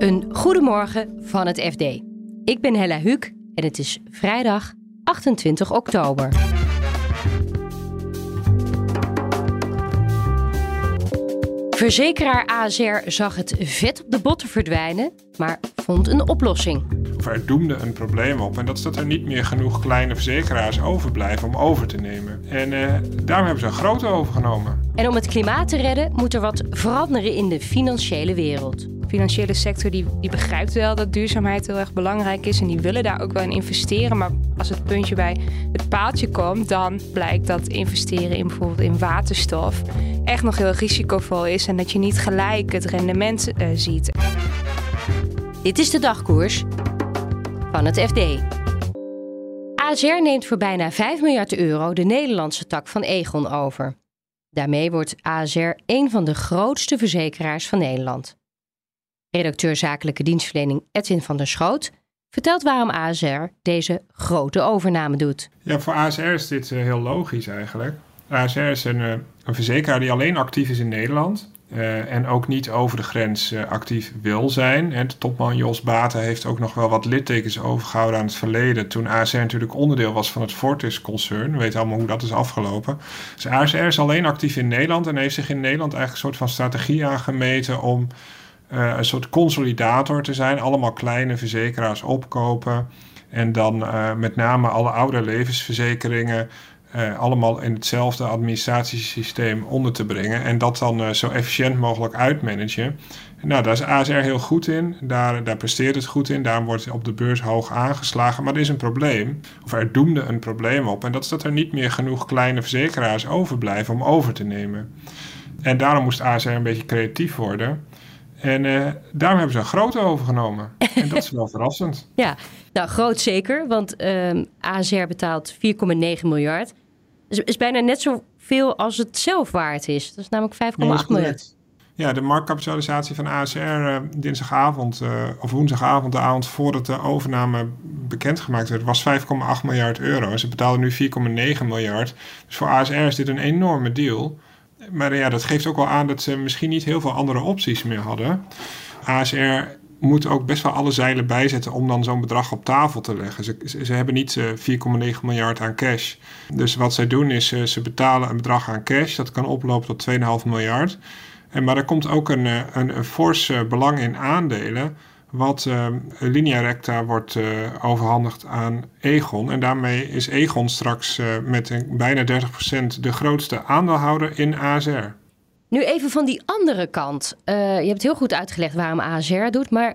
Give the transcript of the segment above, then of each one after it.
Een goedemorgen van het FD. Ik ben Hella Huuk en het is vrijdag 28 oktober. Verzekeraar ASR zag het vet op de botten verdwijnen, maar vond een oplossing. Er doemde een probleem op en dat is dat er niet meer genoeg kleine verzekeraars overblijven om over te nemen. En uh, daarom hebben ze een grote overgenomen. En om het klimaat te redden moet er wat veranderen in de financiële wereld financiële sector die, die begrijpt wel dat duurzaamheid heel erg belangrijk is en die willen daar ook wel in investeren. Maar als het puntje bij het paaltje komt, dan blijkt dat investeren in bijvoorbeeld in waterstof echt nog heel risicovol is en dat je niet gelijk het rendement uh, ziet. Dit is de dagkoers van het FD. ASR neemt voor bijna 5 miljard euro de Nederlandse tak van Egon over. Daarmee wordt ASR een van de grootste verzekeraars van Nederland. Redacteur zakelijke dienstverlening Edwin van der Schoot vertelt waarom ASR deze grote overname doet. Ja, voor ASR is dit uh, heel logisch eigenlijk. ASR is een, uh, een verzekeraar die alleen actief is in Nederland. Uh, en ook niet over de grens actief wil zijn. En de topman Jos Baten heeft ook nog wel wat littekens overgehouden aan het verleden. Toen ASR natuurlijk onderdeel was van het Fortis-concern. We weten allemaal hoe dat is afgelopen. Dus ASR is alleen actief in Nederland en heeft zich in Nederland eigenlijk een soort van strategie aangemeten om uh, een soort consolidator te zijn. Allemaal kleine verzekeraars opkopen. En dan uh, met name alle oude levensverzekeringen. Uh, allemaal in hetzelfde administratiesysteem onder te brengen. En dat dan zo efficiënt mogelijk uitmanagen. Nou, daar is ASR heel goed in. Daar, daar presteert het goed in. Daar wordt op de beurs hoog aangeslagen. Maar er is een probleem. Of er doemde een probleem op. En dat is dat er niet meer genoeg kleine verzekeraars overblijven om over te nemen. En daarom moest ASR een beetje creatief worden. En uh, daarom hebben ze een grote overgenomen. En dat is wel verrassend. Ja, nou groot zeker, want ehm, ASR betaalt 4,9 miljard. Is bijna net zoveel als het zelf waard is. Dat is namelijk 5,8 miljard. Ja, de marktkapitalisatie van ASR uh, eh, dinsdagavond, uh, of woensdagavond, de avond voordat de overname bekendgemaakt werd, was 5,8 miljard euro. Ze betaalden nu 4,9 miljard. Dus voor ASR is dit een enorme deal maar ja, dat geeft ook wel aan dat ze misschien niet heel veel andere opties meer hadden. ASR moet ook best wel alle zeilen bijzetten om dan zo'n bedrag op tafel te leggen. Ze, ze hebben niet 4,9 eh, miljard aan cash. Dus wat zij doen is, uh, ze betalen een bedrag aan cash. Dat kan oplopen tot 2,5 miljard. En, maar er komt ook een, eh, een, een fors belang in aandelen wat uh, linea recta wordt uh, overhandigd aan Egon. En daarmee is Egon straks uh, met een, bijna 30% de grootste aandeelhouder in ASR. Nu even van die andere kant. je hebt heel goed uitgelegd waarom ASR doet, maar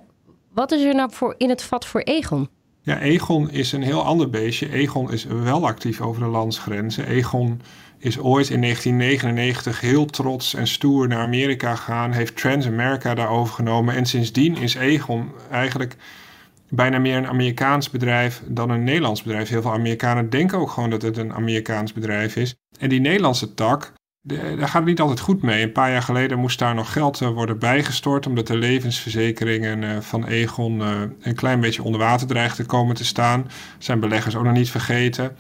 wat is er nou voor in het vat voor Egon? Ja, Egon is een heel ander beestje. Egon is wel actief over de landsgrenzen. Egon is ooit in 1999 heel trots en stoer naar Amerika gegaan, heeft Transamerica daar overgenomen en sindsdien is Egon eigenlijk bijna meer een Amerikaans bedrijf dan een Nederlands bedrijf. Heel veel Amerikanen denken ook gewoon dat het een Amerikaans bedrijf is. En die Nederlandse tak, daar gaat het niet altijd goed mee. Een paar jaar geleden moest daar nog geld uh, worden bijgestort, omdat de levensverzekeringen uh, van Egon uh, een klein beetje onder water dreigen te komen te staan. Zijn beleggers ook nog niet vergeten.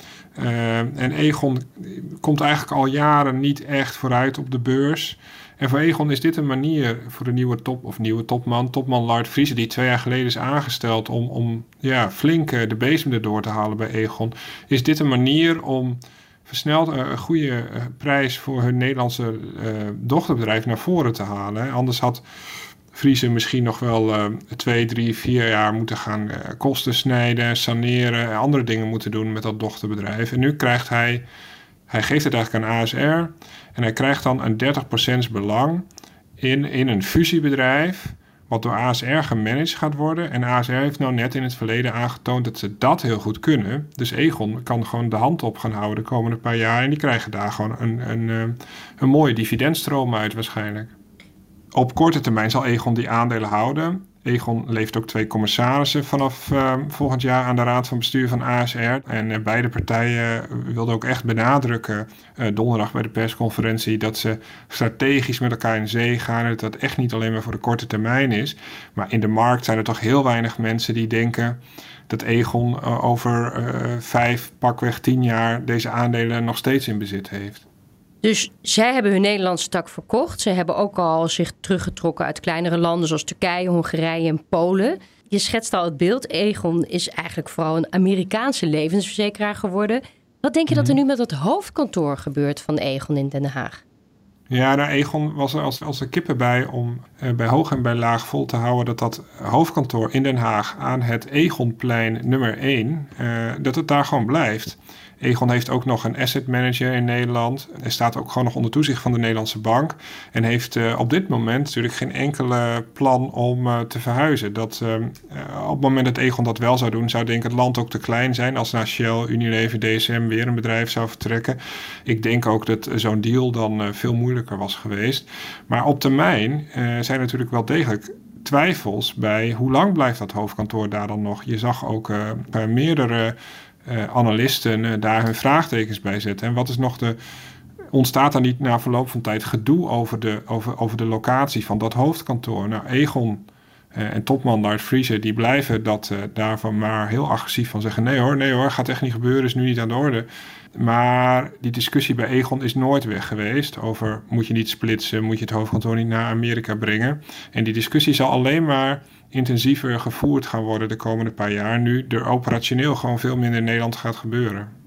en Egon komt eigenlijk al jaren niet echt vooruit op de beurs. En voor Egon is dit een manier voor de nieuwe top of nieuwe topman, topman Lard Vriezen, die twee jaar geleden is aangesteld om, om ja, flink de bezem erdoor te halen bij Egon. Is dit een manier om versneld eh, een goede eh, prijs voor hun Nederlandse uh, dochterbedrijf naar voren te halen. Anders had Friese misschien nog wel uh, twee, drie, vier jaar moeten gaan kosten snijden, saneren en andere dingen moeten doen met dat dochterbedrijf. En nu krijgt hij, hij geeft het eigenlijk aan ASR en hij krijgt dan een 30% belang in, in een fusiebedrijf wat door ASR gemanaged gaat worden. En ASR heeft nou net in het verleden aangetoond dat ze dat heel goed kunnen. Dus Egon kan gewoon de hand op gaan houden de komende paar jaar. En die krijgen daar gewoon een, een, eh, een mooie dividendstroom uit waarschijnlijk. Op korte termijn zal Egon die aandelen houden. Egon levert ook twee commissarissen vanaf uh, volgend jaar aan de raad van bestuur van ASR. En uh, beide partijen wilden ook echt benadrukken uh, donderdag bij de persconferentie dat ze strategisch met elkaar in zee gaan. Dat dat echt niet alleen maar voor de korte termijn is. Maar in de markt zijn er toch heel weinig mensen die denken dat Egon over vijf, pakweg tien jaar deze aandelen nog steeds in bezit heeft. Dus zij hebben hun Nederlandse tak verkocht. Ze hebben ook al zich teruggetrokken uit kleinere landen zoals Turkije, Hongarije en Polen. Je schetst al het beeld. Egon is eigenlijk vooral een Amerikaanse levensverzekeraar geworden. Wat denk je dat er Mhm. nu met het hoofdkantoor gebeurt van Egon in Den Haag? Ja, nou, Egon was er als, als de kippen bij om eh, bij hoog en bij laag vol te houden dat dat hoofdkantoor in Den Haag aan het Egonplein nummer 1, eh, dat het daar gewoon blijft. Egon heeft ook nog een asset manager in Nederland. Hij staat ook gewoon nog onder toezicht van de Nederlandse bank. En heeft eh, op dit moment natuurlijk geen enkele plan om eh, te verhuizen. Dat, eh, op het moment dat Egon dat wel zou doen, zou denk ik het land ook te klein zijn. Als naar Shell, Unilever, DSM weer een bedrijf zou vertrekken. Ik denk ook dat zo'n deal dan veel moeilijker was geweest. Maar op termijn zijn natuurlijk wel degelijk twijfels bij hoe lang blijft dat hoofdkantoor daar dan nog. Je zag ook meerdere analisten eh, daar hun vraagtekens bij zetten. En wat is nog de. Ontstaat er niet na verloop van tijd gedoe over de, over, over de locatie van dat hoofdkantoor? Nou, Egon eh, en topman Lars Vriezer, die blijven dat eh, daarvan maar heel agressief van zeggen: nee hoor, nee hoor, gaat echt niet gebeuren, is nu niet aan de orde. Maar die discussie bij Egon is nooit weg geweest over moet je niet splitsen, moet je het hoofdkantoor niet naar Amerika brengen. En die discussie zal alleen maar intensiever gevoerd gaan worden de komende paar jaar, nu er operationeel gewoon veel minder in Nederland gaat gebeuren.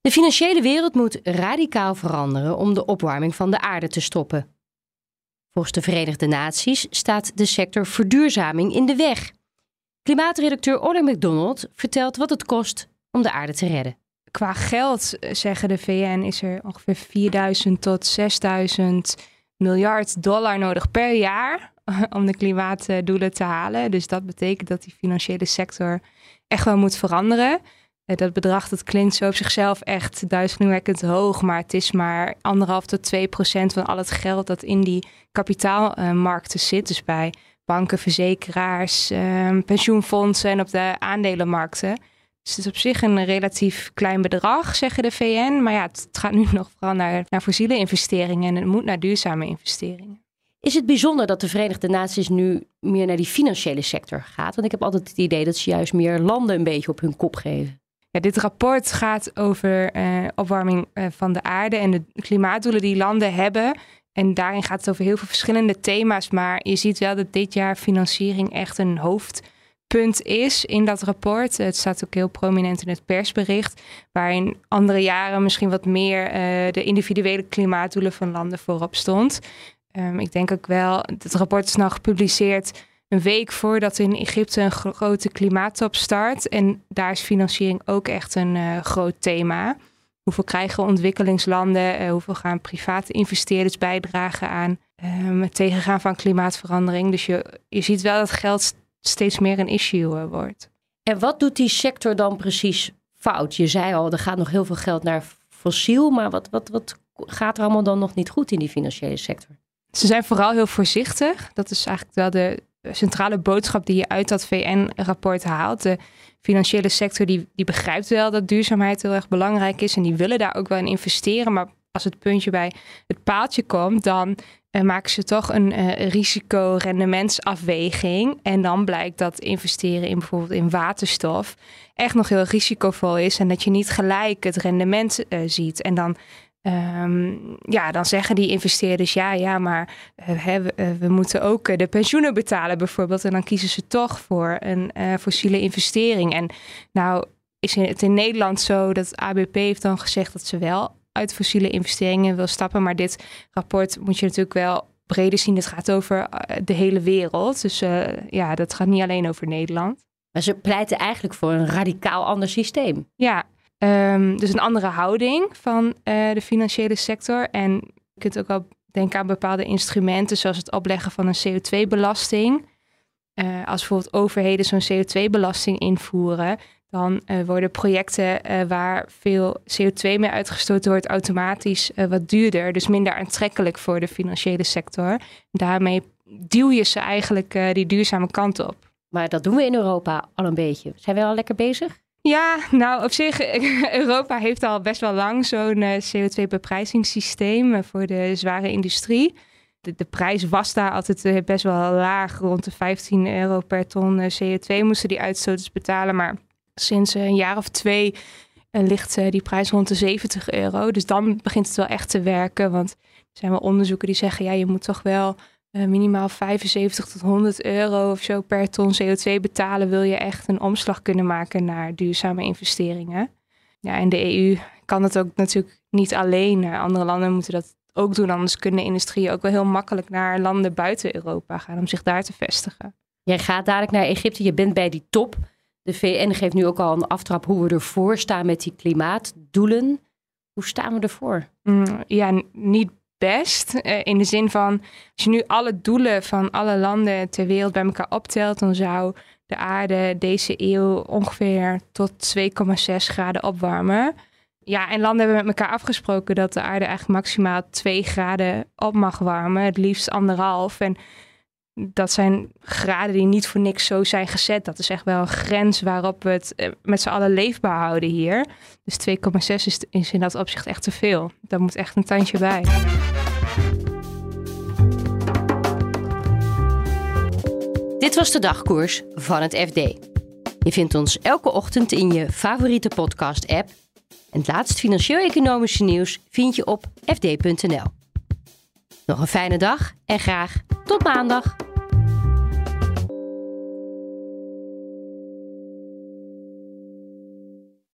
De financiële wereld moet radicaal veranderen om de opwarming van de aarde te stoppen. Volgens de Verenigde Naties staat de sector verduurzaming in de weg. Klimaatredacteur Olle McDonald vertelt wat het kost om de aarde te redden. Qua geld, zeggen de VN, is er ongeveer 4000 tot 6000 miljard dollar nodig per jaar om de klimaatdoelen te halen. Dus dat betekent dat die financiële sector echt wel moet veranderen. Eh, Dat bedrag dat klinkt zo op zichzelf echt duizelingwekkend hoog, maar het is maar anderhalf tot 2 procent van al het geld dat in die kapitaalmarkten zit. Dus bij banken, verzekeraars, ehm, pensioenfondsen en op de aandelenmarkten. Dus het is op zich een relatief klein bedrag, zeggen de VN. Maar ja, het, gaat nu nog vooral naar, naar fossiele investeringen en het moet naar duurzame investeringen. Is het bijzonder dat de Verenigde Naties nu meer naar die financiële sector gaat? Want ik heb altijd het idee dat ze juist meer landen een beetje op hun kop geven. Ja, dit rapport gaat over eh, opwarming eh, van de aarde en de klimaatdoelen die landen hebben. En daarin gaat het over heel veel verschillende thema's. Maar je ziet wel dat dit jaar financiering echt een hoofdpunt is in dat rapport. Het staat ook heel prominent in het persbericht. Waarin andere jaren misschien wat meer eh, de individuele klimaatdoelen van landen voorop stond. Ehm, ik denk ook wel, het rapport is nou gepubliceerd een week voordat in Egypte een gro- grote klimaattop start. En daar is financiering ook echt een eh, groot thema. Hoeveel krijgen ontwikkelingslanden? eh, hoeveel gaan private investeerders bijdragen aan ehm, het tegengaan van klimaatverandering? Dus je, je ziet wel dat geld steeds meer een issue eh, wordt. En wat doet die sector dan precies fout? Je zei al, er gaat nog heel veel geld naar fossiel, maar wat, wat, wat gaat er allemaal dan nog niet goed in die financiële sector? Ze zijn vooral heel voorzichtig. Dat is eigenlijk wel de centrale boodschap die je uit dat VN-rapport haalt. De financiële sector die, die begrijpt wel dat duurzaamheid heel erg belangrijk is. En die willen daar ook wel in investeren. Maar als het puntje bij het paaltje komt, dan eh, maken ze toch een eh, risico-rendementsafweging. En dan blijkt dat investeren in bijvoorbeeld in waterstof echt nog heel risicovol is. En dat je niet gelijk het rendement eh, ziet. En dan Ehm, ja, dan zeggen die investeerders ja, ja, maar hè, we, we moeten ook de pensioenen betalen bijvoorbeeld. En dan kiezen ze toch voor een fossiele investering. En nou is het in Nederland zo dat ABP heeft dan gezegd dat ze wel uit fossiele investeringen wil stappen. Maar dit rapport moet je natuurlijk wel breder zien. Het gaat over eh, de hele wereld. Dus eh, ja, dat gaat niet alleen over Nederland. Maar ze pleiten eigenlijk voor een radicaal ander systeem. Ja, ehm, dus een andere houding van eh, de financiële sector. En je kunt ook wel denken aan bepaalde instrumenten, zoals het opleggen van een CO2-belasting. Eh, als bijvoorbeeld overheden zo'n CO2-belasting invoeren, dan eh, worden projecten eh, waar veel CO2 mee uitgestoten wordt automatisch eh, wat duurder. Dus minder aantrekkelijk voor de financiële sector. Daarmee duw je ze eigenlijk die duurzame kant op. Maar dat doen we in Europa al een beetje. Zijn we al lekker bezig? Ja, nou op zich, Europa heeft al best wel lang zo'n eh, CO2-beprijzingssysteem eh, voor de zware industrie. De, de prijs was daar altijd best wel laag, rond de 15 euro per ton eh, CO2 moesten die uitstoters betalen. Maar sinds eh, een jaar of twee ligt die prijs rond de 70 euro. Dus dan begint het wel echt te werken. Want er zijn wel onderzoeken die zeggen, ja, je moet toch wel minimaal 75 tot 100 euro of zo per ton CO2 betalen. Wil je echt een omslag kunnen maken naar duurzame investeringen. Ja, en de EU kan het ook natuurlijk niet alleen. Andere landen moeten dat ook doen. Anders kunnen industrieën ook wel heel makkelijk naar landen buiten Europa gaan om zich daar te vestigen. Jij gaat dadelijk naar Egypte, je bent bij die top. De VN geeft nu ook al een aftrap hoe we ervoor staan met die klimaatdoelen. Hoe staan we ervoor? Mm, ja, niet best. Eh, in de zin van, als je nu alle doelen van alle landen ter wereld bij elkaar optelt, dan zou de aarde deze eeuw ongeveer tot 2,6 graden opwarmen. Ja, en landen hebben met elkaar afgesproken dat de aarde eigenlijk maximaal 2 graden op mag warmen, het liefst anderhalf. En dat zijn graden die niet voor niks zo zijn gezet. Dat is echt wel een grens waarop we het eh, met z'n allen leefbaar houden hier. Dus 2,6 is, in dat opzicht echt te veel. Daar moet echt een tandje bij. Dit was de dagkoers van het FD. Je vindt ons elke ochtend in je favoriete podcast-app. En het laatst financieel-economische nieuws vind je op fd.nl. Nog een fijne dag en graag tot maandag.